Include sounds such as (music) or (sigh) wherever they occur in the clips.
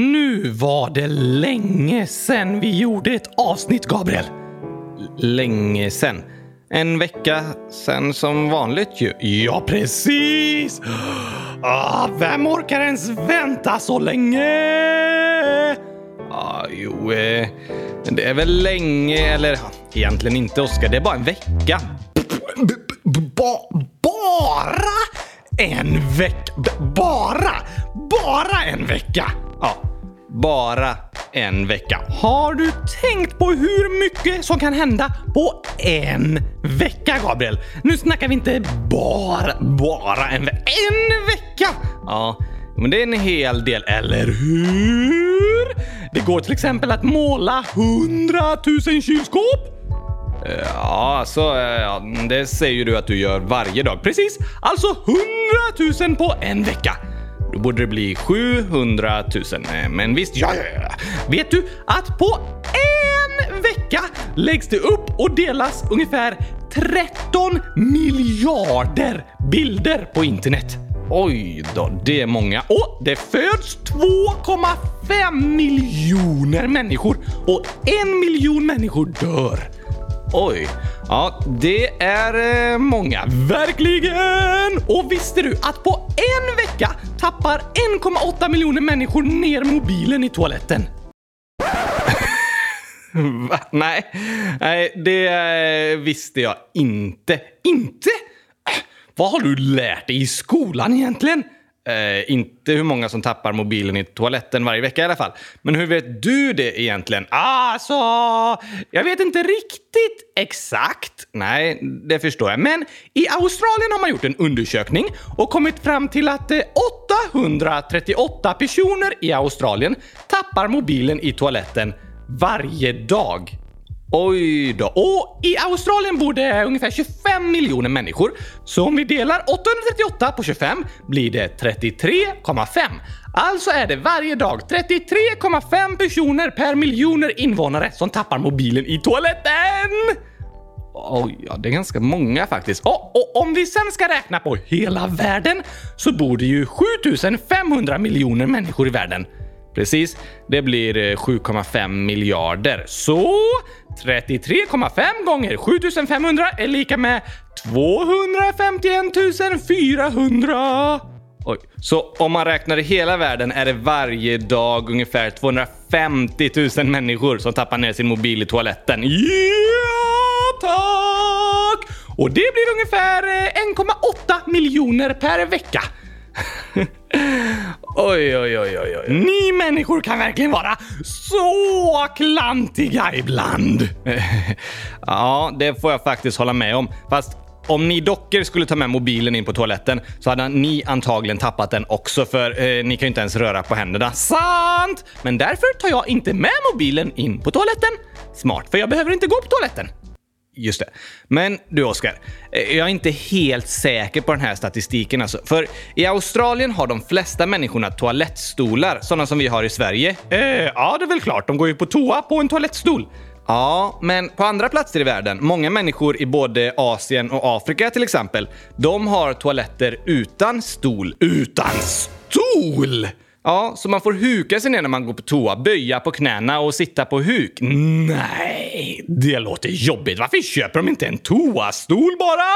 Nu var det länge sen vi gjorde ett avsnitt, Gabriel. L- länge sen? En vecka sen som vanligt ju. Ja, precis! Ah, vem orkar ens vänta så länge? Ah, jo, eh, det är väl länge, eller egentligen inte, Oskar. Det är bara en vecka. Ba bara en vecka? Bara? Bara en vecka? Ja, bara en vecka. Har du tänkt på hur mycket som kan hända på en vecka, Gabriel? Nu snackar vi inte bara, bara en vecka. En vecka! Ja, men det är en hel del, eller hur? Det går till exempel att måla hundratusen kylskåp. Ja, alltså, ja, det säger du att du gör varje dag. Precis, alltså 100 000 på en vecka. Då borde det bli 700 000. Men visst, ja, ja, ja. Vet du att på en vecka läggs det upp och delas ungefär 13 miljarder bilder på internet? Oj då, det är många. Och det föds 2,5 miljoner människor och en miljon människor dör. Oj, ja det är eh, många. Verkligen! Och visste du att på en vecka tappar 1,8 miljoner människor ner mobilen i toaletten? (laughs) Va? Nej, nej, det eh, visste jag inte. Inte? Äh, Vad har du lärt dig i skolan egentligen? Eh, inte hur många som tappar mobilen i toaletten varje vecka i alla fall. Men hur vet du det egentligen? Alltså, jag vet inte riktigt exakt. Nej, det förstår jag. Men i Australien har man gjort en undersökning och kommit fram till att eh, 838 personer i Australien tappar mobilen i toaletten varje dag. Oj då. Och i Australien bor det ungefär 25 miljoner människor. Så om vi delar 838 på 25 blir det 33,5. Alltså är det varje dag 33,5 personer per miljoner invånare som tappar mobilen i toaletten! Oj, ja, det är ganska många faktiskt. Och, och om vi sen ska räkna på hela världen så bor det ju 7500 miljoner människor i världen. Precis, det blir eh, 7,5 miljarder. Så 33,5 gånger 7500 är lika med 251 400. Oj. Så om man räknar i hela världen är det varje dag ungefär 250 000 människor som tappar ner sin mobil i toaletten. Ja, tack! Och det blir ungefär eh, 1,8 miljoner per vecka. (laughs) Oj, oj, oj, oj, oj. Ni människor kan verkligen vara så klantiga ibland. (laughs) ja, det får jag faktiskt hålla med om. Fast om ni dockor skulle ta med mobilen in på toaletten så hade ni antagligen tappat den också för eh, ni kan ju inte ens röra på händerna. Sant! Men därför tar jag inte med mobilen in på toaletten. Smart, för jag behöver inte gå på toaletten. Just det. Men du Oskar, eh, jag är inte helt säker på den här statistiken alltså. För i Australien har de flesta människorna toalettstolar, sådana som vi har i Sverige. Eh, ja, det är väl klart. De går ju på toa på en toalettstol. Ja, men på andra platser i världen, många människor i både Asien och Afrika till exempel, de har toaletter utan stol. Utan stol? Ja, så man får huka sig ner när man går på toa, böja på knäna och sitta på huk. Nej, det låter jobbigt. Varför köper de inte en toastol bara?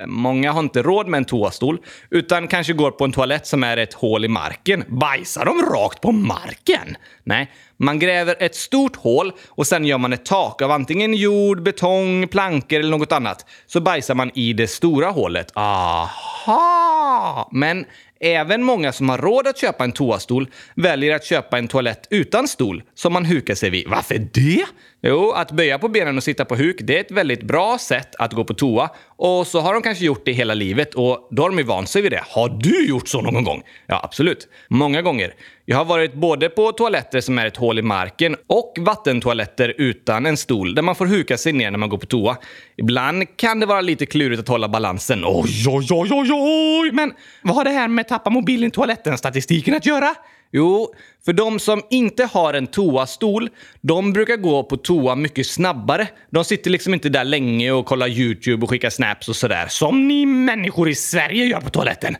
Eh, många har inte råd med en toastol, utan kanske går på en toalett som är ett hål i marken. Bajsar de rakt på marken? Nej, man gräver ett stort hål och sen gör man ett tak av antingen jord, betong, plankor eller något annat. Så bajsar man i det stora hålet. Aha! Men Även många som har råd att köpa en toastol väljer att köpa en toalett utan stol som man hukar sig vid. Varför det? Jo, att böja på benen och sitta på huk, det är ett väldigt bra sätt att gå på toa. Och så har de kanske gjort det hela livet och då har de ju vant sig vid det. Har du gjort så någon gång? Ja, absolut. Många gånger. Jag har varit både på toaletter som är ett hål i marken och vattentoaletter utan en stol där man får huka sig ner när man går på toa. Ibland kan det vara lite klurigt att hålla balansen. Oj, oj, oj, oj, oj! Men vad har det här med tappa mobilen i toaletten-statistiken att göra? Jo, för de som inte har en toastol, de brukar gå på toa mycket snabbare. De sitter liksom inte där länge och kollar YouTube och skickar snaps och sådär. Som ni människor i Sverige gör på toaletten.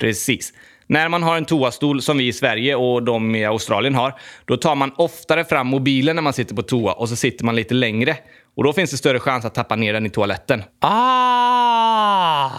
Precis. När man har en toastol som vi i Sverige och de i Australien har, då tar man oftare fram mobilen när man sitter på toa och så sitter man lite längre. Och då finns det större chans att tappa ner den i toaletten. Ah!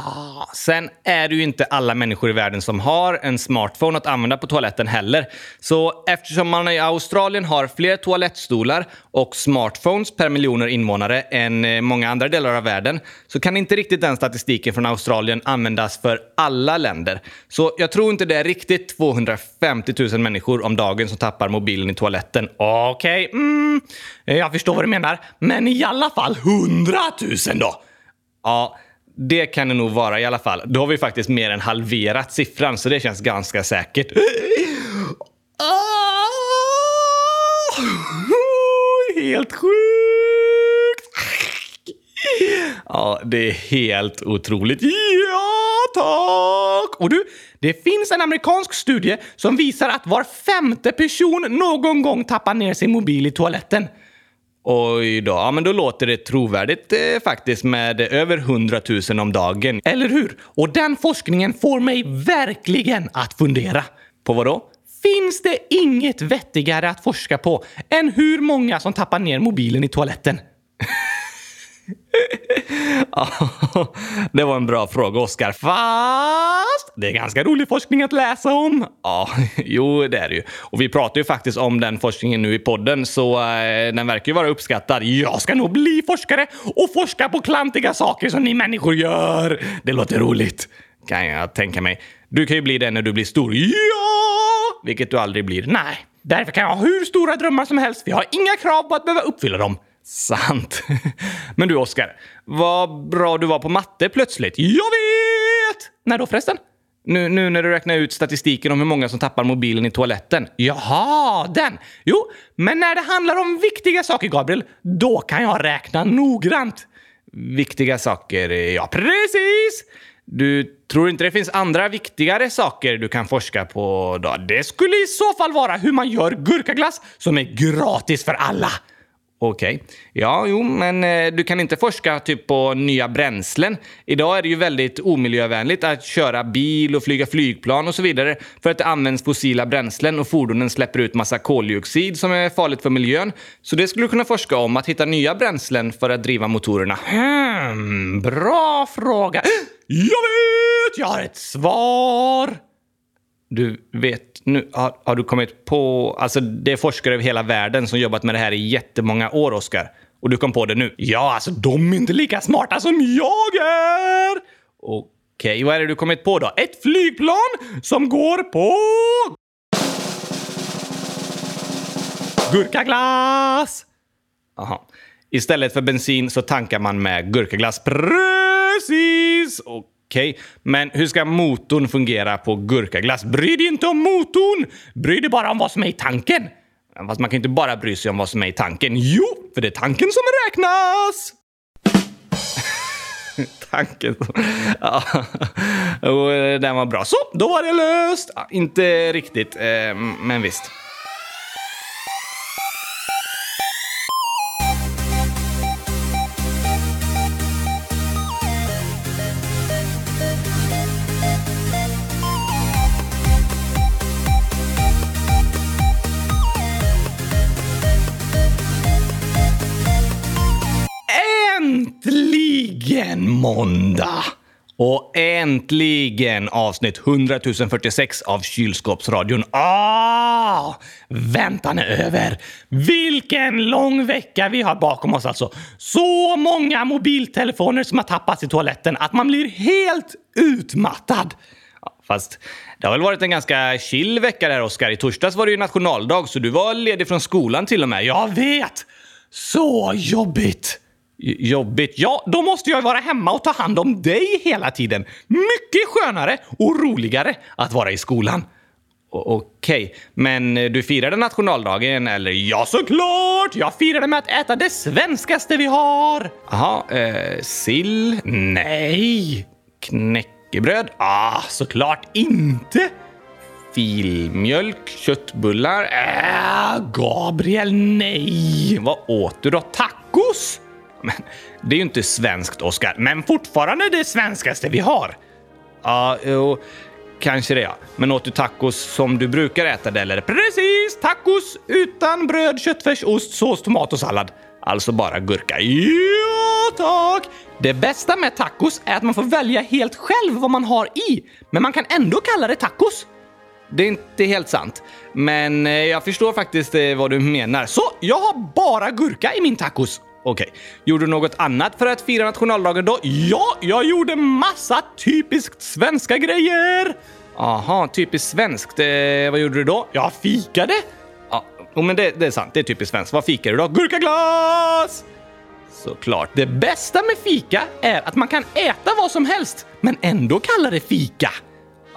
Sen är det ju inte alla människor i världen som har en smartphone att använda på toaletten heller. Så eftersom man i Australien har fler toalettstolar och smartphones per miljoner invånare än eh, många andra delar av världen så kan inte riktigt den statistiken från Australien användas för alla länder. Så jag tror inte det är riktigt 250 000 människor om dagen som tappar mobilen i toaletten. Okej, okay. mm, jag förstår vad du menar. Men i alla fall 100 000 då? Ja, det kan det nog vara i alla fall. Då har vi faktiskt mer än halverat siffran, så det känns ganska säkert. (gasps) Ah! (laughs) Helt sjukt! (laughs) Ja, det är helt otroligt. Ja, tack! Och du, det finns en amerikansk studie som visar att var femte person någon gång tappar ner sin mobil i toaletten. Oj då, ja men då låter det trovärdigt eh, faktiskt med över 100 000 om dagen. Eller hur? Och den forskningen får mig verkligen att fundera. På vad då? Finns det inget vettigare att forska på än hur många som tappar ner mobilen i toaletten? (laughs) (laughs) det var en bra fråga, Oskar. Fast det är ganska rolig forskning att läsa om. Ja, (laughs) jo, det är det ju. Och vi pratar ju faktiskt om den forskningen nu i podden, så eh, den verkar ju vara uppskattad. Jag ska nog bli forskare och forska på klantiga saker som ni människor gör. Det låter roligt, kan jag tänka mig. Du kan ju bli det när du blir stor. Ja! Vilket du aldrig blir. Nej. Därför kan jag ha hur stora drömmar som helst. Vi har inga krav på att behöva uppfylla dem. Sant. (laughs) Men du, Oskar. Vad bra du var på matte plötsligt. Jag vet! När då förresten? Nu, nu när du räknar ut statistiken om hur många som tappar mobilen i toaletten. Jaha, den! Jo, men när det handlar om viktiga saker, Gabriel, då kan jag räkna noggrant. Viktiga saker, ja precis! Du tror inte det finns andra viktigare saker du kan forska på då? Det skulle i så fall vara hur man gör gurkaglass som är gratis för alla. Okej. Okay. Ja, jo, men eh, du kan inte forska typ på nya bränslen. Idag är det ju väldigt omiljövänligt att köra bil och flyga flygplan och så vidare för att det används fossila bränslen och fordonen släpper ut massa koldioxid som är farligt för miljön. Så det skulle du kunna forska om, att hitta nya bränslen för att driva motorerna. Hmm, bra fråga. Jag vet! Jag har ett svar! Du vet nu, har, har, du kommit på... Alltså det är forskare över hela världen som jobbat med det här i jättemånga år, Oskar. Och du kom på det nu? Ja, alltså de är inte lika smarta som jag är! Okej, okay, vad är det du kommit på då? Ett flygplan som går på... Gurkaglass! Aha. Istället för bensin så tankar man med gurkaglass. Precis! Och Okej, okay. men hur ska motorn fungera på gurkaglass? Bry dig inte om motorn! Bry dig bara om vad som är i tanken. Fast man kan inte bara bry sig om vad som är i tanken. Jo, för det är tanken som räknas! (laughs) tanken. ja, och eh, den var bra. Så, då var det löst! Ja, inte riktigt, eh, men visst. Äntligen måndag! Och äntligen avsnitt 100 046 av Kylskåpsradion. Ah! Väntan är över. Vilken lång vecka vi har bakom oss alltså. Så många mobiltelefoner som har tappats i toaletten att man blir helt utmattad. Fast det har väl varit en ganska chill vecka där, Oskar. I torsdags var det ju nationaldag, så du var ledig från skolan till och med. Jag vet! Så jobbigt! Jobbigt? Ja, då måste jag vara hemma och ta hand om dig hela tiden. Mycket skönare och roligare att vara i skolan. Okej, okay. men du firade nationaldagen eller? Ja, såklart! Jag firade med att äta det svenskaste vi har. Jaha, eh, sill? Nej. Knäckebröd? Ah, såklart inte. Filmjölk? Köttbullar? Äh, Gabriel, nej. Vad åt du då? Tacos? Men det är ju inte svenskt, Oskar. Men fortfarande det svenskaste vi har. Ja, jo. kanske det ja. Men åt du tacos som du brukar äta det eller? Precis! Tacos utan bröd, köttfärs, ost, sås, tomat och sallad. Alltså bara gurka. Ja, tack! Det bästa med tacos är att man får välja helt själv vad man har i, men man kan ändå kalla det tacos. Det är inte helt sant, men eh, jag förstår faktiskt eh, vad du menar. Så jag har bara gurka i min tacos. Okej, gjorde du något annat för att fira nationaldagen då? Ja, jag gjorde massa typiskt svenska grejer! Aha, typiskt svenskt. Eh, vad gjorde du då? Jag fikade! Ja, men det, det är sant. Det är typiskt svenskt. Vad fikade du då? Gurkaglass! Såklart. Det bästa med fika är att man kan äta vad som helst, men ändå kalla det fika.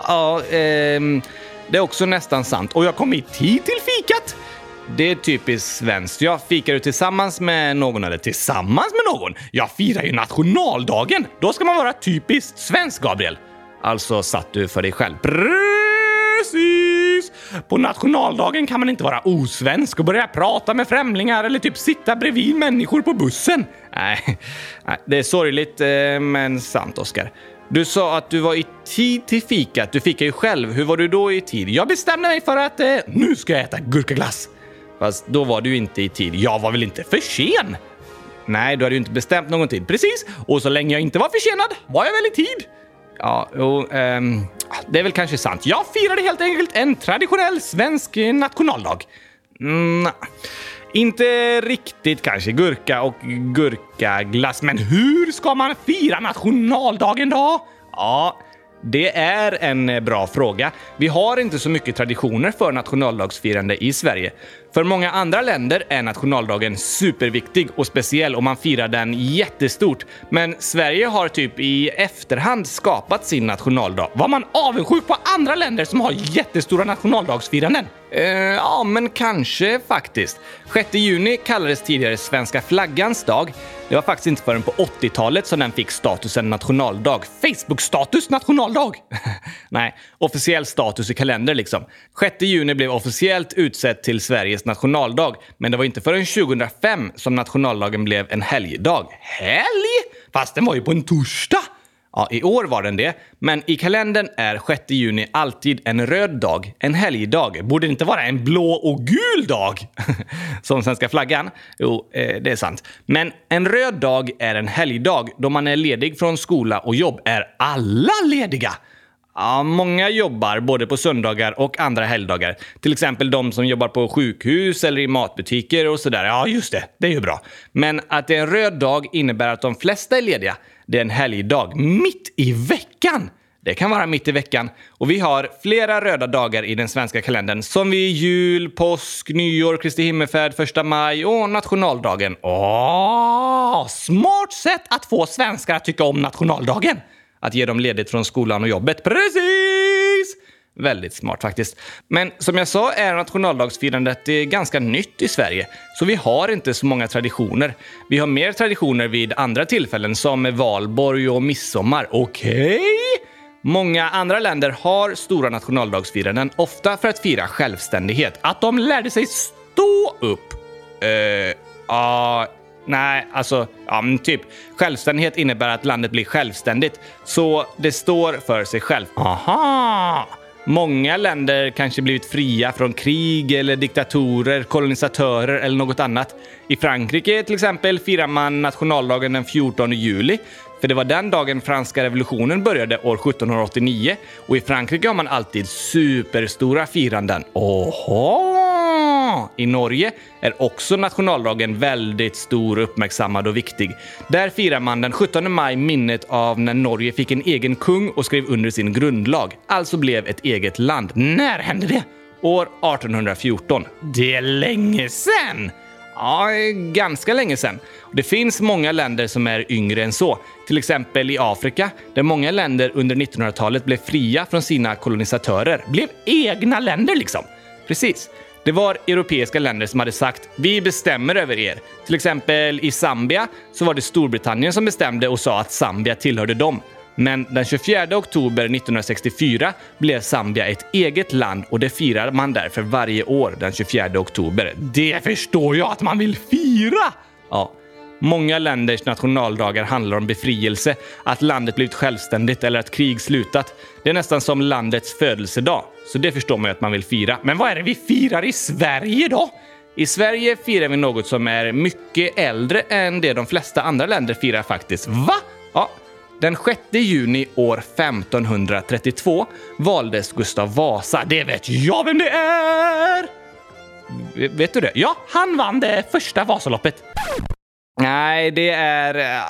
Ja, ehm, det är också nästan sant. Och jag kom i tid till fikat. Det är typiskt svenskt. Jag fikar ju tillsammans med någon eller tillsammans med någon? Jag firar ju nationaldagen! Då ska man vara typiskt svensk, Gabriel. Alltså satt du för dig själv. Precis! På nationaldagen kan man inte vara osvensk och börja prata med främlingar eller typ sitta bredvid människor på bussen. Nej, det är sorgligt eh, men sant, Oskar. Du sa att du var i tid till fikat. Du fikar ju själv. Hur var du då i tid? Jag bestämde mig för att eh, nu ska jag äta gurkaglass. Fast då var du inte i tid. Jag var väl inte för sen? Nej, du hade ju inte bestämt någon tid. Precis! Och så länge jag inte var försenad var jag väl i tid? Ja, jo, um, ehm, det är väl kanske sant. Jag firade helt enkelt en traditionell svensk nationaldag. Mm, inte riktigt kanske. Gurka och gurkaglass. Men hur ska man fira nationaldagen då? Ja, det är en eh, bra fråga. Vi har inte så mycket traditioner för nationaldagsfirande i Sverige. För många andra länder är nationaldagen superviktig och speciell och man firar den jättestort. Men Sverige har typ i efterhand skapat sin nationaldag. Var man avundsjuk på andra länder som har jättestora nationaldagsfiranden? Eh, ja, men kanske faktiskt. 6 juni kallades tidigare svenska flaggans dag. Det var faktiskt inte förrän på 80-talet som den fick statusen nationaldag. Facebook-status nationaldag! (laughs) Nej, officiell status i kalender liksom. 6 juni blev officiellt utsett till Sveriges nationaldag, men det var inte förrän 2005 som nationaldagen blev en helgdag. Helg? Fast den var ju på en torsdag! Ja, i år var den det, men i kalendern är 6 juni alltid en röd dag, en helgdag. Borde det inte vara en blå och gul dag? (laughs) Som svenska flaggan? Jo, eh, det är sant. Men en röd dag är en helgdag. Då man är ledig från skola och jobb är alla lediga. Ja, många jobbar både på söndagar och andra helgdagar. Till exempel de som jobbar på sjukhus eller i matbutiker och sådär. Ja, just det. Det är ju bra. Men att det är en röd dag innebär att de flesta är lediga. Det är en helgdag mitt i veckan. Det kan vara mitt i veckan. Och vi har flera röda dagar i den svenska kalendern som vid jul, påsk, nyår, Kristi himmelfärd, första maj och nationaldagen. Åh, smart sätt att få svenskar att tycka om nationaldagen! Att ge dem ledigt från skolan och jobbet. Precis! Väldigt smart faktiskt. Men som jag sa är nationaldagsfirandet eh, ganska nytt i Sverige, så vi har inte så många traditioner. Vi har mer traditioner vid andra tillfällen som valborg och midsommar. Okej? Okay? Många andra länder har stora nationaldagsfiranden, ofta för att fira självständighet. Att de lärde sig stå upp. Eh, uh, uh, Nej, alltså, ja, men typ. Självständighet innebär att landet blir självständigt, så det står för sig själv. Aha! Många länder kanske blivit fria från krig eller diktatorer, kolonisatörer eller något annat. I Frankrike till exempel firar man nationaldagen den 14 juli, för det var den dagen franska revolutionen började år 1789 och i Frankrike har man alltid superstora firanden. Oho! I Norge är också nationaldagen väldigt stor, uppmärksammad och viktig. Där firar man den 17 maj minnet av när Norge fick en egen kung och skrev under sin grundlag, alltså blev ett eget land. När hände det? År 1814. Det är länge sen! Ja, ganska länge sedan. Det finns många länder som är yngre än så. Till exempel i Afrika, där många länder under 1900-talet blev fria från sina kolonisatörer. Blev egna länder liksom. Precis. Det var europeiska länder som hade sagt “Vi bestämmer över er”. Till exempel i Zambia så var det Storbritannien som bestämde och sa att Zambia tillhörde dem. Men den 24 oktober 1964 blev Zambia ett eget land och det firar man därför varje år den 24 oktober. Det förstår jag att man vill fira! Ja, Många länders nationaldagar handlar om befrielse, att landet blivit självständigt eller att krig slutat. Det är nästan som landets födelsedag, så det förstår man ju att man vill fira. Men vad är det vi firar i Sverige då? I Sverige firar vi något som är mycket äldre än det de flesta andra länder firar faktiskt. Va? Ja, den 6 juni år 1532 valdes Gustav Vasa. Det vet jag vem det är! Vet du det? Ja, han vann det första Vasaloppet. Nej, det är eh,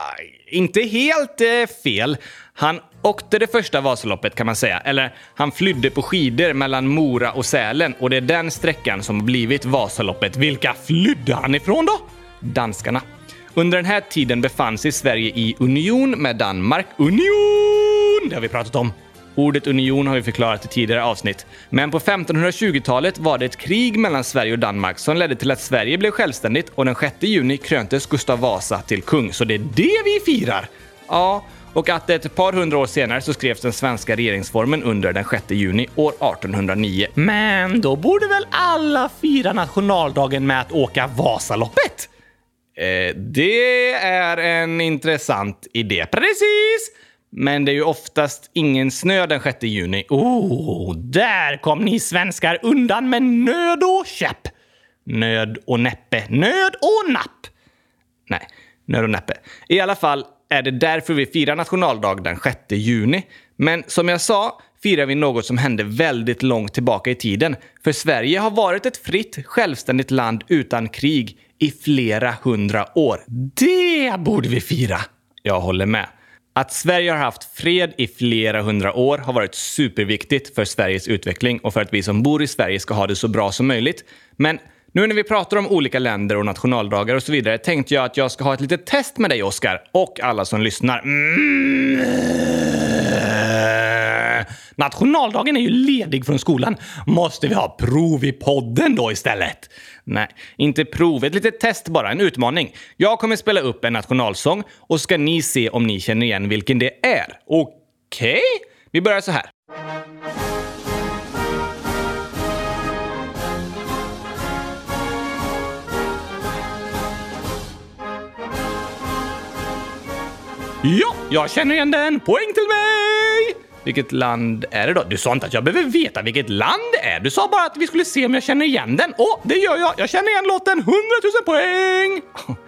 inte helt eh, fel. Han åkte det första Vasaloppet kan man säga. Eller han flydde på skidor mellan Mora och Sälen och det är den sträckan som blivit Vasaloppet. Vilka flydde han ifrån då? Danskarna. Under den här tiden befann sig Sverige i union med Danmark. Union! Det har vi pratat om. Ordet union har vi förklarat i tidigare avsnitt. Men på 1520-talet var det ett krig mellan Sverige och Danmark som ledde till att Sverige blev självständigt och den 6 juni kröntes Gustav Vasa till kung. Så det är det vi firar! Ja, och att ett par hundra år senare så skrevs den svenska regeringsformen under den 6 juni år 1809. Men då borde väl alla fira nationaldagen med att åka Vasaloppet? Eh, det är en intressant idé. Precis! Men det är ju oftast ingen snö den 6 juni. Oh, där kom ni svenskar undan med nöd och käpp. Nöd och näppe. Nöd och napp. Nej, nöd och näppe. I alla fall är det därför vi firar nationaldag den 6 juni. Men som jag sa firar vi något som hände väldigt långt tillbaka i tiden. För Sverige har varit ett fritt, självständigt land utan krig i flera hundra år. Det borde vi fira! Jag håller med. Att Sverige har haft fred i flera hundra år har varit superviktigt för Sveriges utveckling och för att vi som bor i Sverige ska ha det så bra som möjligt. Men nu när vi pratar om olika länder och nationaldagar och så vidare tänkte jag att jag ska ha ett litet test med dig, Oskar, och alla som lyssnar. Mm. Nationaldagen är ju ledig från skolan. Måste vi ha prov i podden då istället? Nej, inte prov. Ett litet test bara, en utmaning. Jag kommer spela upp en nationalsång och ska ni se om ni känner igen vilken det är. Okej? Okay? Vi börjar så här. Ja, jag känner igen den! Poäng till mig! Vilket land är det då? Du sa inte att jag behöver veta vilket land det är. Du sa bara att vi skulle se om jag känner igen den. Åh, det gör jag! Jag känner igen låten! 100 000 poäng! (laughs)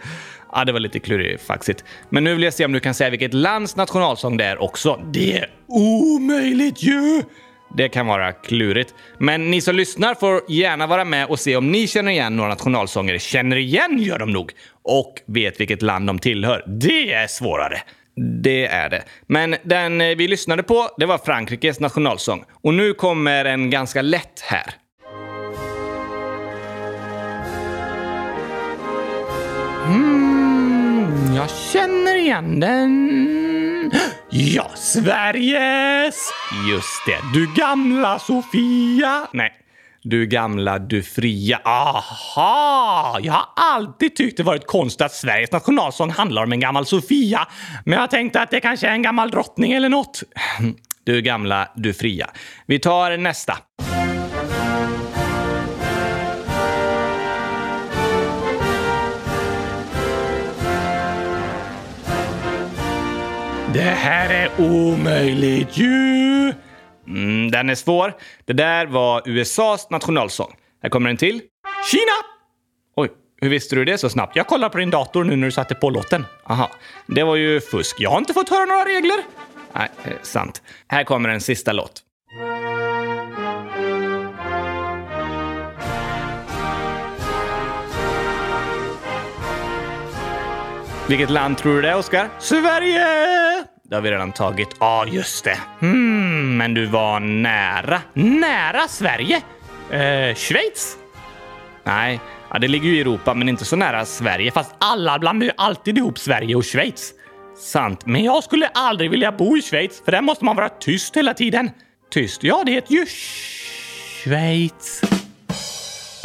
Ja, det var lite klurifaxigt. Men nu vill jag se om du kan säga vilket lands nationalsång det är också. Det är omöjligt ju! Det kan vara klurigt. Men ni som lyssnar får gärna vara med och se om ni känner igen några nationalsånger. Känner igen gör de nog. Och vet vilket land de tillhör. Det är svårare. Det är det. Men den eh, vi lyssnade på, det var Frankrikes nationalsång. Och nu kommer en ganska lätt här. Mm, jag känner igen den. Ja, Sveriges! Just det, du gamla Sofia. Nej, du gamla, du fria. Aha! Jag har alltid tyckt det varit konstigt att Sveriges nationalsång handlar om en gammal Sofia. Men jag tänkte att det kanske är en gammal drottning eller något. (clears throat) Du gamla, du fria. Vi tar nästa. Det här är omöjligt ju! Mm, den är svår. Det där var USAs nationalsång. Här kommer en till. Kina! Oj, hur visste du det så snabbt? Jag kollar på din dator nu när du satte på låten. Aha, det var ju fusk. Jag har inte fått höra några regler. Nej, eh, sant. Här kommer en sista låt. Vilket land tror du det är, Oskar? Sverige! Det har vi redan tagit. Ja, ah, just det. Hmm, men du var nära. Nära Sverige? Eh, Schweiz? Nej, ja, det ligger ju i Europa, men inte så nära Sverige. Fast alla blandar ju alltid ihop Sverige och Schweiz. Sant, men jag skulle aldrig vilja bo i Schweiz, för där måste man vara tyst hela tiden. Tyst? Ja, det heter ju Schweiz.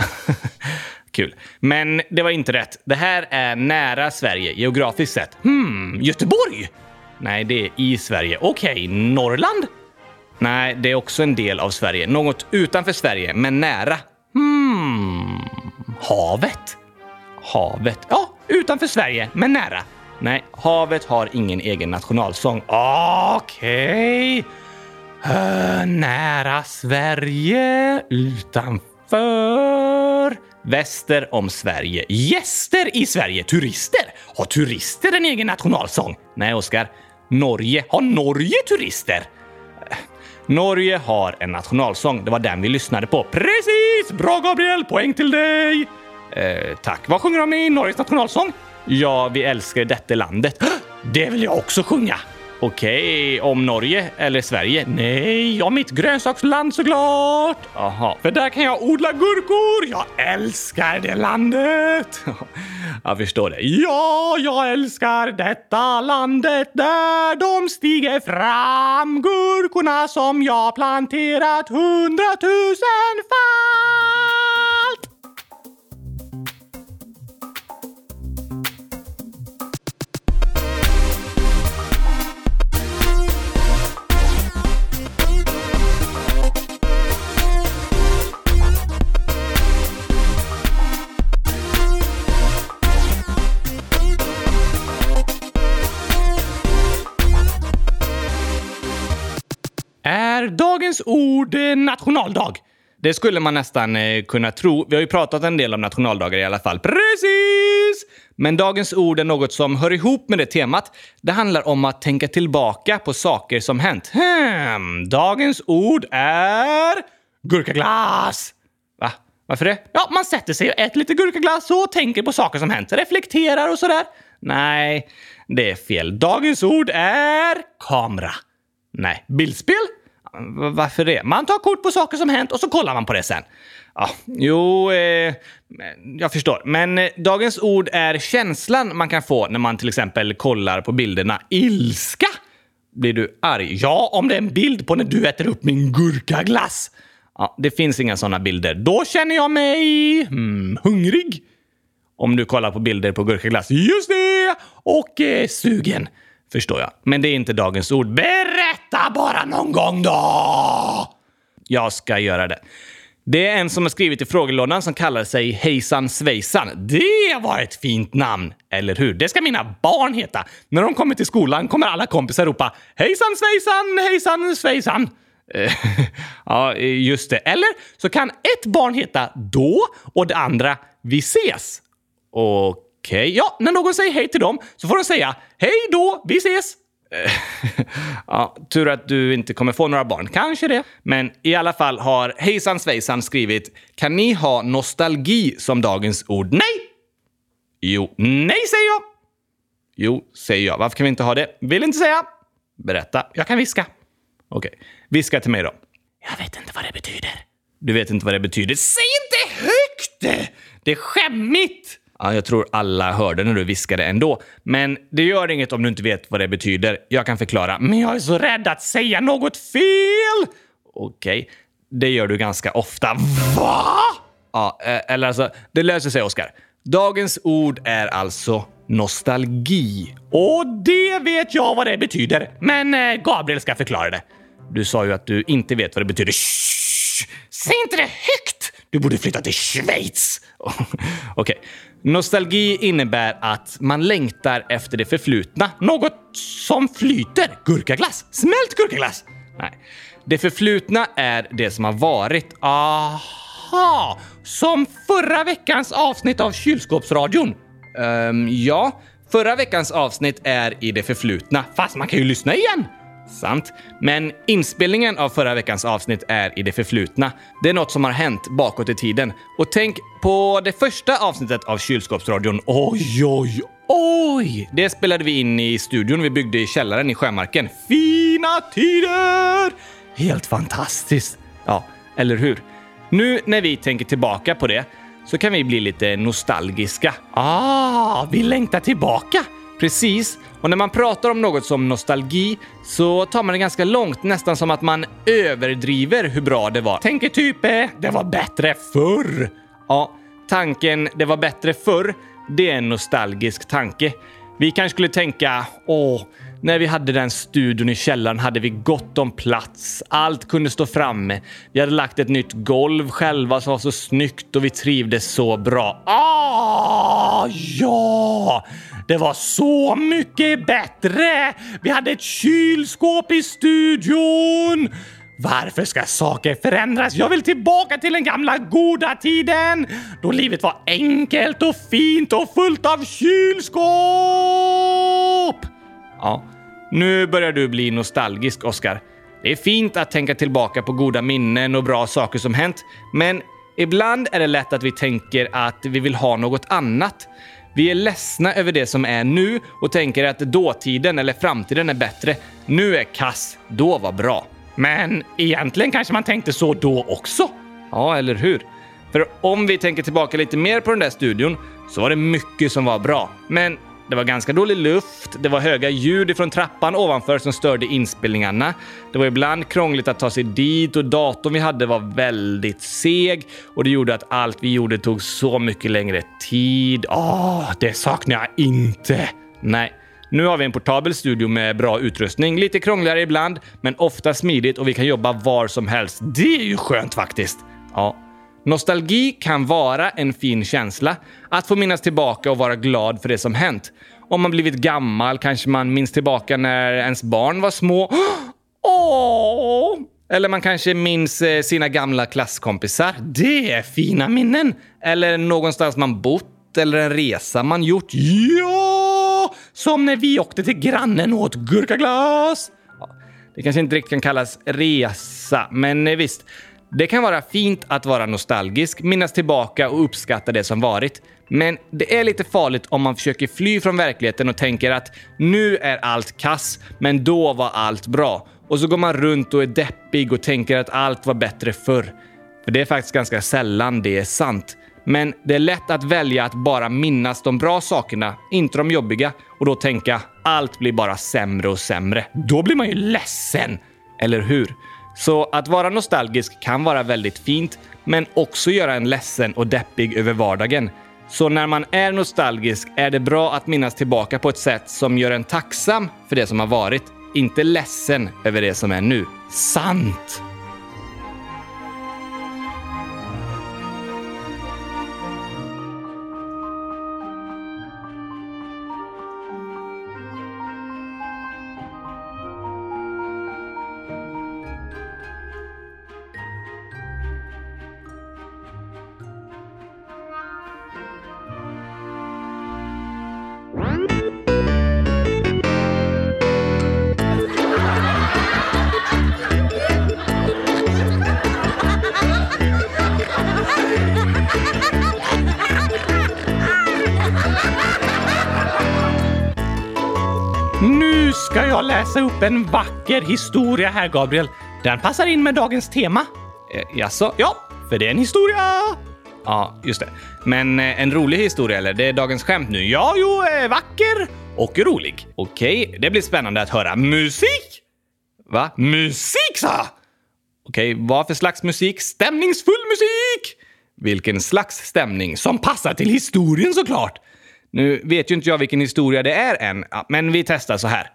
(laughs) Kul. Men det var inte rätt. Det här är nära Sverige geografiskt sett. Hmm, Göteborg? Nej, det är i Sverige. Okej, okay, Norrland? Nej, det är också en del av Sverige. Något utanför Sverige, men nära. Hmm. Havet? Havet. Ja, utanför Sverige, men nära. Nej, havet har ingen egen nationalsång. Okej. Okay. Uh, nära Sverige, utanför. Väster om Sverige. Gäster i Sverige. Turister. Har turister en egen nationalsång? Nej, Oskar. Norge. Har Norge turister? Norge har en nationalsång. Det var den vi lyssnade på. Precis! Bra Gabriel! Poäng till dig! Eh, tack. Vad sjunger de i Norges nationalsång? Ja, vi älskar detta landet. (gasps) Det vill jag också sjunga! Okej, om Norge eller Sverige? Nej, om mitt grönsaksland såklart! Jaha, för där kan jag odla gurkor! Jag älskar det landet! (laughs) jag förstår det. Ja, jag älskar detta landet där de stiger fram gurkorna som jag planterat hundratusen fall! Är dagens ord nationaldag? Det skulle man nästan eh, kunna tro. Vi har ju pratat en del om nationaldagar i alla fall. Precis! Men dagens ord är något som hör ihop med det temat. Det handlar om att tänka tillbaka på saker som hänt. Hmm, dagens ord är gurkaglass. Va? Varför det? Ja, man sätter sig och äter lite gurkaglass och tänker på saker som hänt. Reflekterar och sådär. Nej, det är fel. Dagens ord är kamera. Nej, bildspel? Varför det? Man tar kort på saker som hänt och så kollar man på det sen. Ja, jo, eh, jag förstår. Men eh, dagens ord är känslan man kan få när man till exempel kollar på bilderna. Ilska? Blir du arg? Ja, om det är en bild på när du äter upp min gurkaglass. Ja, det finns inga sådana bilder. Då känner jag mig hmm, hungrig. Om du kollar på bilder på gurkaglass. Just det! Och eh, sugen förstår jag. Men det är inte dagens ord. Berätta bara någon gång då! Jag ska göra det. Det är en som har skrivit i frågelådan som kallar sig Hejsan Svejsan. Det var ett fint namn, eller hur? Det ska mina barn heta. När de kommer till skolan kommer alla kompisar ropa Hejsan Svejsan, hejsan svejsan. Eh, (laughs) ja, just det. Eller så kan ett barn heta Då och det andra Vi ses. Och Okej, ja, när någon säger hej till dem så får de säga hej då, vi ses! (laughs) ja, tur att du inte kommer få några barn. Kanske det. Men i alla fall har Hejsan Svejsan skrivit “Kan ni ha nostalgi som dagens ord?” Nej! Jo, nej säger jag! Jo, säger jag. Varför kan vi inte ha det? Vill inte säga. Berätta. Jag kan viska. Okej, okay. viska till mig då. Jag vet inte vad det betyder. Du vet inte vad det betyder? Säg inte högt! Det är skämmigt! Ja, jag tror alla hörde när du viskade ändå. Men det gör inget om du inte vet vad det betyder. Jag kan förklara. Men jag är så rädd att säga något fel! Okej, okay. det gör du ganska ofta. Va? Ja, eh, eller alltså, det löser sig, Oskar. Dagens ord är alltså nostalgi. Och det vet jag vad det betyder. Men eh, Gabriel ska förklara det. Du sa ju att du inte vet vad det betyder. Shh! Säg inte det högt! Du borde flytta till Schweiz. (laughs) Okej. Okay. Nostalgi innebär att man längtar efter det förflutna. Något som flyter. Gurkaglass. Smält gurkaglass. Nej. Det förflutna är det som har varit. Aha! Som förra veckans avsnitt av Kylskåpsradion. Um, ja, förra veckans avsnitt är i det förflutna. Fast man kan ju lyssna igen. Sant. Men inspelningen av förra veckans avsnitt är i det förflutna. Det är något som har hänt bakåt i tiden. Och tänk på det första avsnittet av Kylskåpsradion. Oj, oj, oj! Det spelade vi in i studion vi byggde i källaren i Sjömarken. Fina tider! Helt fantastiskt. Ja, eller hur? Nu när vi tänker tillbaka på det så kan vi bli lite nostalgiska. Ah, vi längtar tillbaka! Precis. Och när man pratar om något som nostalgi så tar man det ganska långt, nästan som att man överdriver hur bra det var. Tänker typ eh, “det var bättre förr”. Ja, tanken “det var bättre förr” det är en nostalgisk tanke. Vi kanske skulle tänka “åh, när vi hade den studion i källaren hade vi gott om plats. Allt kunde stå framme. Vi hade lagt ett nytt golv själva som var så snyggt och vi trivdes så bra. Ah, ja! Det var så mycket bättre! Vi hade ett kylskåp i studion! Varför ska saker förändras? Jag vill tillbaka till den gamla goda tiden då livet var enkelt och fint och fullt av kylskåp! Ja, nu börjar du bli nostalgisk, Oskar. Det är fint att tänka tillbaka på goda minnen och bra saker som hänt, men ibland är det lätt att vi tänker att vi vill ha något annat. Vi är ledsna över det som är nu och tänker att dåtiden eller framtiden är bättre. Nu är kass, då var bra. Men egentligen kanske man tänkte så då också? Ja, eller hur? För om vi tänker tillbaka lite mer på den där studion så var det mycket som var bra. Men det var ganska dålig luft, det var höga ljud från trappan ovanför som störde inspelningarna. Det var ibland krångligt att ta sig dit och datorn vi hade var väldigt seg och det gjorde att allt vi gjorde tog så mycket längre tid. Åh, det saknar jag inte! Nej, nu har vi en portabel studio med bra utrustning. Lite krångligare ibland, men ofta smidigt och vi kan jobba var som helst. Det är ju skönt faktiskt! Ja, Nostalgi kan vara en fin känsla. Att få minnas tillbaka och vara glad för det som hänt. Om man blivit gammal kanske man minns tillbaka när ens barn var små. (gasps) Åh! Eller man kanske minns eh, sina gamla klasskompisar. Det är fina minnen! Eller någonstans man bott eller en resa man gjort. Ja! Som när vi åkte till grannen och åt gurkaglass. Det kanske inte riktigt kan kallas resa, men eh, visst. Det kan vara fint att vara nostalgisk, minnas tillbaka och uppskatta det som varit. Men det är lite farligt om man försöker fly från verkligheten och tänker att nu är allt kass, men då var allt bra. Och så går man runt och är deppig och tänker att allt var bättre förr. För det är faktiskt ganska sällan det är sant. Men det är lätt att välja att bara minnas de bra sakerna, inte de jobbiga, och då tänka allt blir bara sämre och sämre. Då blir man ju ledsen! Eller hur? Så att vara nostalgisk kan vara väldigt fint, men också göra en ledsen och deppig över vardagen. Så när man är nostalgisk är det bra att minnas tillbaka på ett sätt som gör en tacksam för det som har varit, inte ledsen över det som är nu. Sant! En vacker historia här, Gabriel. Den passar in med dagens tema. Eh, jaså? Ja, för det är en historia. Ja, just det. Men eh, en rolig historia eller? Det är dagens skämt nu. Ja, jo, eh, vacker och rolig. Okej, det blir spännande att höra. Musik? Va? Musik, sa jag! Okej, vad för slags musik? Stämningsfull musik! Vilken slags stämning? Som passar till historien såklart! Nu vet ju inte jag vilken historia det är än, men vi testar så här.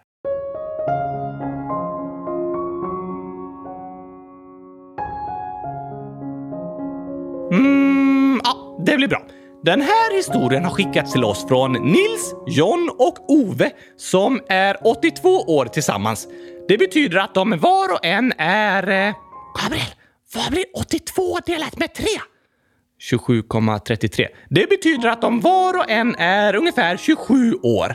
Den här historien har skickats till oss från Nils, John och Ove som är 82 år tillsammans. Det betyder att de var och en är... Eh... Gabriel, vad blir 82 delat med 3? 27,33. Det betyder att de var och en är ungefär 27 år.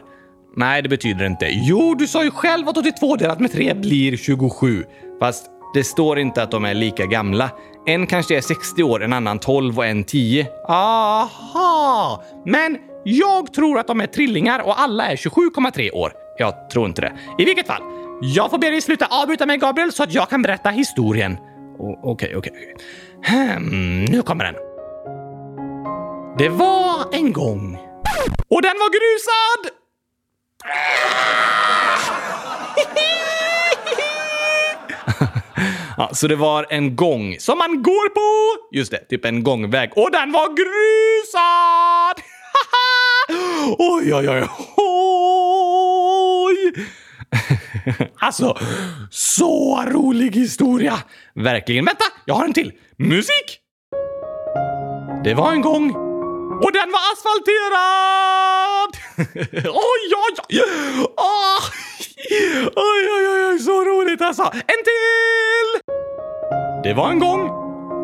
Nej, det betyder det inte. Jo, du sa ju själv att 82 delat med 3 blir 27. Fast det står inte att de är lika gamla. En kanske är 60 år, en annan 12 och en 10. Aha! Men jag tror att de är trillingar och alla är 27,3 år. Jag tror inte det. I vilket fall, jag får be dig sluta avbryta mig Gabriel så att jag kan berätta historien. Okej, okej, okej. Hmm, nu kommer den. Det var en gång. Och den var grusad! Ja, så det var en gång som man går på. Just det, typ en gångväg. Och den var grusad! (laughs) oj, oj, oj, oj! (laughs) alltså, så rolig historia! Verkligen. Vänta, jag har en till. Musik! Det var en gång och den var asfalterad! (laughs) oj, oj, oj! Oh! Oj, oj, oj, oj, så roligt alltså! En till! Det var en gång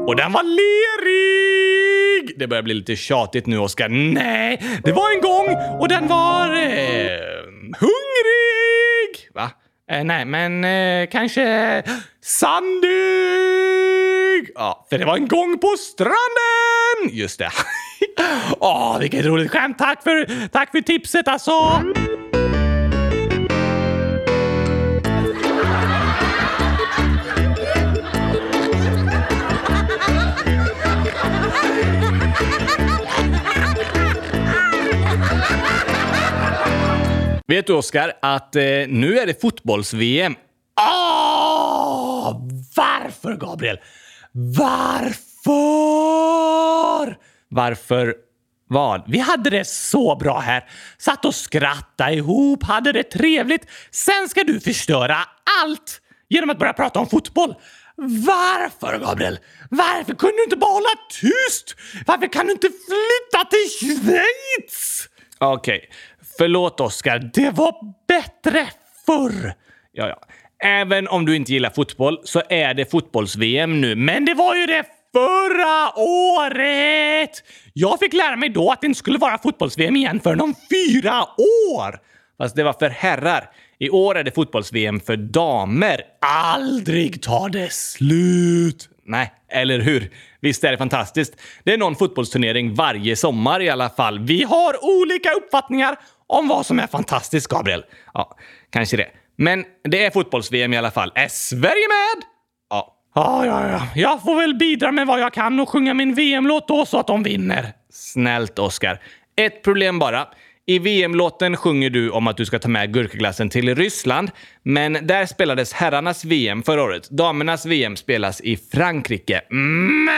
och den var lerig! Det börjar bli lite tjatigt nu, Oskar. Nej, det var en gång och den var... Eh, hungrig! Va? Eh, nej, men eh, kanske sandig! Ja, för det var en gång på stranden! Just det. (laughs) Åh, vilket roligt skämt! Tack för, tack för tipset alltså! Vet du, Oskar, att eh, nu är det fotbolls-VM. Ah! Varför, Gabriel? Varför? Varför vad? Vi hade det så bra här. Satt och skrattade ihop, hade det trevligt. Sen ska du förstöra allt genom att börja prata om fotboll. Varför, Gabriel? Varför kunde du inte bara hålla tyst? Varför kan du inte flytta till Schweiz? Okej, okay förlåt Oskar. Det var bättre förr. Ja, ja. Även om du inte gillar fotboll så är det fotbolls-VM nu. Men det var ju det förra året! Jag fick lära mig då att det inte skulle vara fotbolls-VM igen förrän om fyra år! Fast det var för herrar. I år är det fotbolls-VM för damer. Aldrig tar det slut! Nej, eller hur? Visst är det fantastiskt? Det är någon fotbollsturnering varje sommar i alla fall. Vi har olika uppfattningar om vad som är fantastiskt, Gabriel. Ja, kanske det. Men det är fotbolls-VM i alla fall. Är Sverige med? Ja. Ja, ja, ja. Jag får väl bidra med vad jag kan och sjunga min VM-låt då så att de vinner. Snällt, Oscar. Ett problem bara. I VM-låten sjunger du om att du ska ta med gurkaglassen till Ryssland, men där spelades herrarnas VM förra året. Damernas VM spelas i Frankrike. Mm.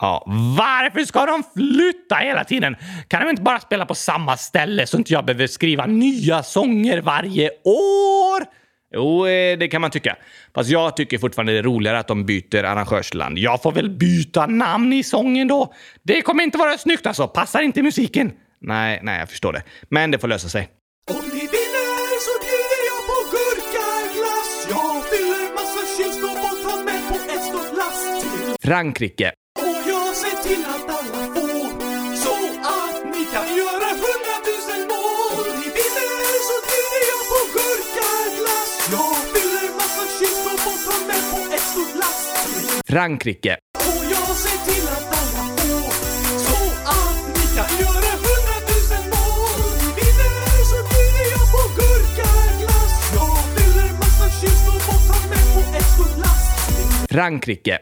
Ja, varför ska de flytta hela tiden? Kan de inte bara spela på samma ställe så inte jag behöver skriva nya sånger varje år? Jo, eh, det kan man tycka. Fast jag tycker fortfarande det är roligare att de byter arrangörsland. Jag får väl byta namn i sången då? Det kommer inte vara snyggt alltså. Passar inte musiken. Nej, nej, jag förstår det. Men det får lösa sig. Om ni vinner så bjuder jag på gurkaglass. Jag fyller massa kylskåp och tar med på ett stort lass till Frankrike. Till att alla får så att ni kan göra hundratusen mål. Om ni vinner så bjuder jag på gurkaglass. Jag fyller massa kylskåp och tar med på ett stort lass Frankrike. och jag ser till att alla får så att ni kan göra hundratusen mål. Om ni vinner så bjuder jag på gurkaglass. Jag fyller massa kylskåp och tar med på ett stort lass till Frankrike.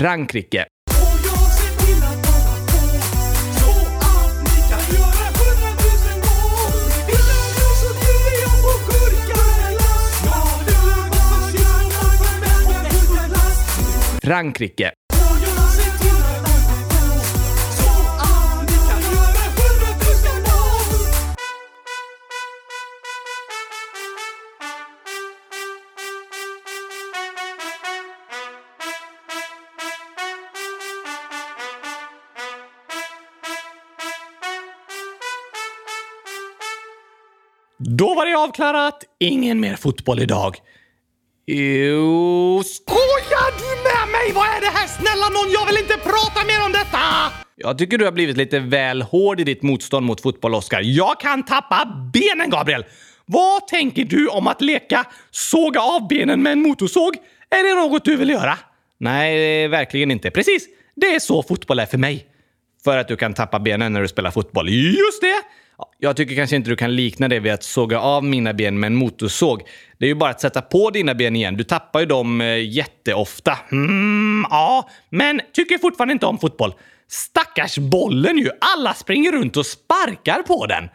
Frankrike. Frankrike. Då var det avklarat. Ingen mer fotboll idag. Jo, skojar du med mig? Vad är det här? Snälla någon, jag vill inte prata mer om detta! Jag tycker du har blivit lite väl hård i ditt motstånd mot fotboll, Oskar. Jag kan tappa benen, Gabriel! Vad tänker du om att leka såga av benen med en motorsåg? Är det något du vill göra? Nej, verkligen inte. Precis, det är så fotboll är för mig. För att du kan tappa benen när du spelar fotboll. Just det! Jag tycker kanske inte du kan likna det vid att såga av mina ben med en motorsåg. Det är ju bara att sätta på dina ben igen. Du tappar ju dem eh, jätteofta. Mm, ja, men tycker fortfarande inte om fotboll. Stackars bollen ju! Alla springer runt och sparkar på den.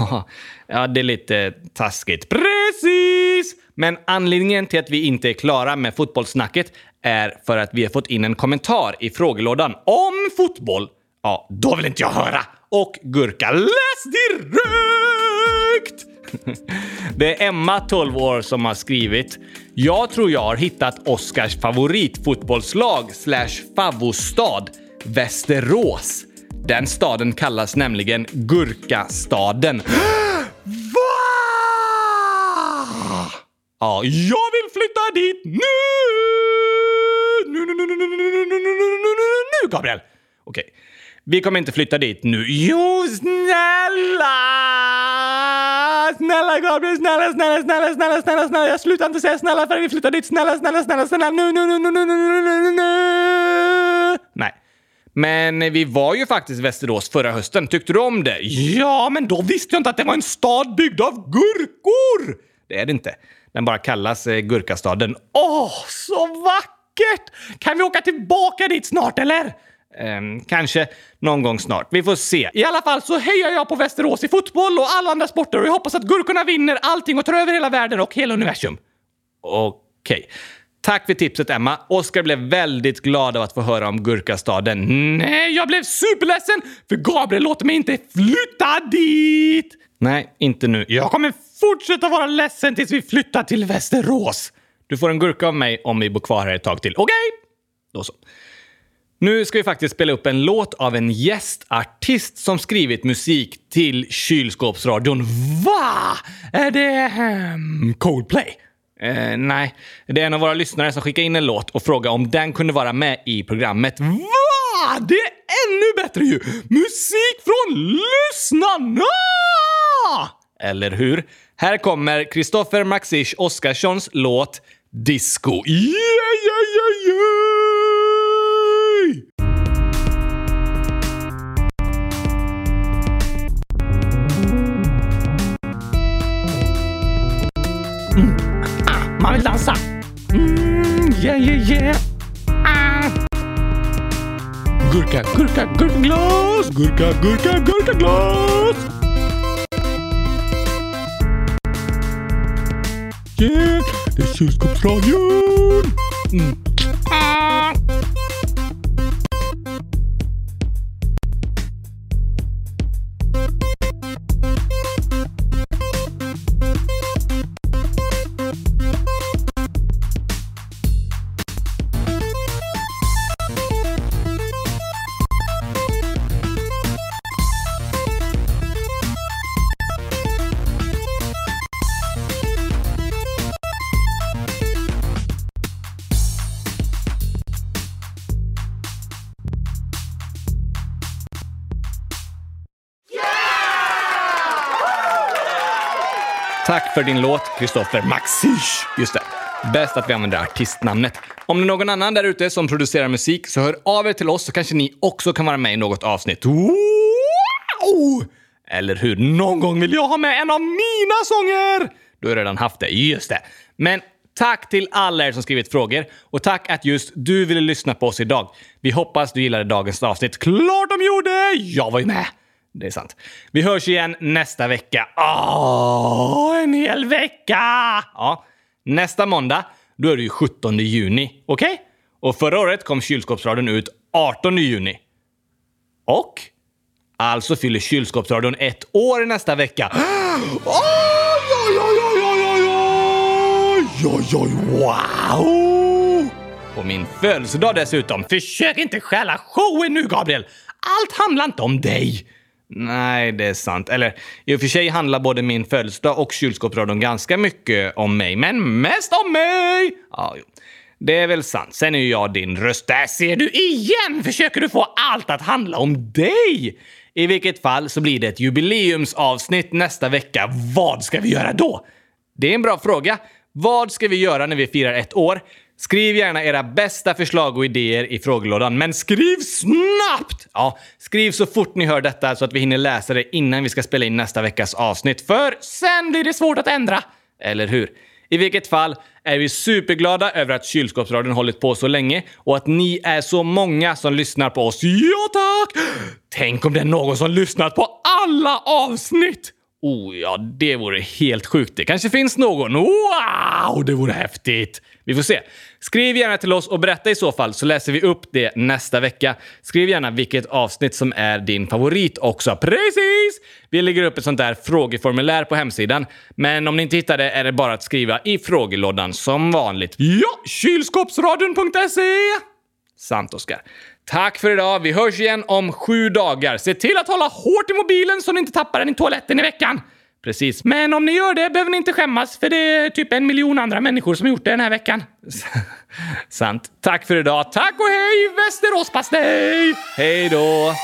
(laughs) ja, det är lite taskigt. Precis! Men anledningen till att vi inte är klara med fotbollssnacket är för att vi har fått in en kommentar i frågelådan om fotboll. Ja, då vill inte jag höra! Och Gurka, läs direkt! Det är Emma, 12 år, som har skrivit. Jag tror jag har hittat Oscars favoritfotbollslag slash favostad, Västerås. Den staden kallas nämligen Gurkastaden. Va? Ja, jag vill flytta dit nu! Nu, nu, nu, nu, nu, nu, nu, nu, nu, nu, Gabriel! Okej, vi kommer inte flytta dit nu. Jo, snälla! Snälla Gabriel, snälla, snälla, snälla, snälla, snälla, snälla. Jag slutar inte säga snälla förrän vi flyttar dit. Snälla, snälla, snälla, snälla, nu, nu, nu, nu, nu, nu, nu, nu, nu. Nej. Men vi var ju faktiskt i Västerås förra hösten. Tyckte du om det? Ja, men då visste jag inte att det var en stad byggd av gurkor! Det är det inte. Den bara kallas eh, Gurkastaden. Åh, oh, så vackert! Kan vi åka tillbaka dit snart, eller? Ehm, kanske någon gång snart. Vi får se. I alla fall så hejar jag på Västerås i fotboll och alla andra sporter och jag hoppas att gurkorna vinner allting och tar över hela världen och hela universum. Okej. Okay. Tack för tipset, Emma. Oskar blev väldigt glad av att få höra om Gurkastaden. Nej, jag blev superledsen för Gabriel låter mig inte flytta dit! Nej, inte nu. Jag kommer fortsätta vara ledsen tills vi flyttar till Västerås. Du får en gurka av mig om vi bor kvar här ett tag till. Okej? Okay? Då så. Nu ska vi faktiskt spela upp en låt av en gästartist som skrivit musik till kylskåpsradion. Va? Är det um, Coldplay? Eh, nej, det är en av våra lyssnare som skickade in en låt och frågade om den kunde vara med i programmet. Va? Det är ännu bättre ju! Musik från lyssnarna! Eller hur? Här kommer Kristoffer Maxish Oskarssons låt Disco. Yeah, yeah, yeah, yeah! Mm. Ah, man vill dansa. Mm, yeah, yeah, yeah. Ah. Gurka, gurka, gurkaglas! Gurka, gurka, gurkaglas! Yeah, det är kylskåpsradion! Mm. För din låt, Kristoffer Maxish. Just det. Bäst att vi använder artistnamnet. Om det är någon annan där ute som producerar musik så hör av er till oss så kanske ni också kan vara med i något avsnitt. Wow! Eller hur? Någon gång vill jag ha med en av mina sånger! Du har redan haft det. Just det. Men tack till alla er som skrivit frågor och tack att just du ville lyssna på oss idag. Vi hoppas du gillade dagens avsnitt. Klart de gjorde! Jag var ju med! Det är sant. Vi hörs igen nästa vecka. Åh, en hel vecka! Ja, nästa måndag, då är det ju 17 juni. Okej? Okay? Och förra året kom kylskåpsradion ut 18 juni. Och? Alltså fyller kylskåpsradion ett år nästa vecka. (gasps) Oj, oj, oj, oj, oj, oj, oj, oj, oj, wow! På min födelsedag dessutom. Försök inte stjäla showen nu, Gabriel! Allt handlar inte om dig. Nej, det är sant. Eller i och för sig handlar både min födelsedag och kylskåpsradion ganska mycket om mig, men mest om mig! Ja, jo. Det är väl sant. Sen är ju jag din röst. Där ser du igen! Försöker du få allt att handla om dig? I vilket fall så blir det ett jubileumsavsnitt nästa vecka. Vad ska vi göra då? Det är en bra fråga. Vad ska vi göra när vi firar ett år? Skriv gärna era bästa förslag och idéer i frågelådan, men skriv snabbt! Ja, skriv så fort ni hör detta så att vi hinner läsa det innan vi ska spela in nästa veckas avsnitt, för sen blir det svårt att ändra. Eller hur? I vilket fall är vi superglada över att kylskåpsradion hållit på så länge och att ni är så många som lyssnar på oss. Ja tack! Tänk om det är någon som lyssnat på alla avsnitt! Oh ja, det vore helt sjukt. Det kanske finns någon. Wow, det vore häftigt! Vi får se. Skriv gärna till oss och berätta i så fall så läser vi upp det nästa vecka. Skriv gärna vilket avsnitt som är din favorit också. Precis! Vi lägger upp ett sånt där frågeformulär på hemsidan. Men om ni inte hittar det är det bara att skriva i frågelådan som vanligt. Ja, kylskåpsradion.se! Sant, Oskar. Tack för idag. Vi hörs igen om sju dagar. Se till att hålla hårt i mobilen så ni inte tappar den i toaletten i veckan. Precis, men om ni gör det behöver ni inte skämmas för det är typ en miljon andra människor som gjort det den här veckan. (laughs) Sant. Tack för idag. Tack och hej Västeråspastej! Hej då!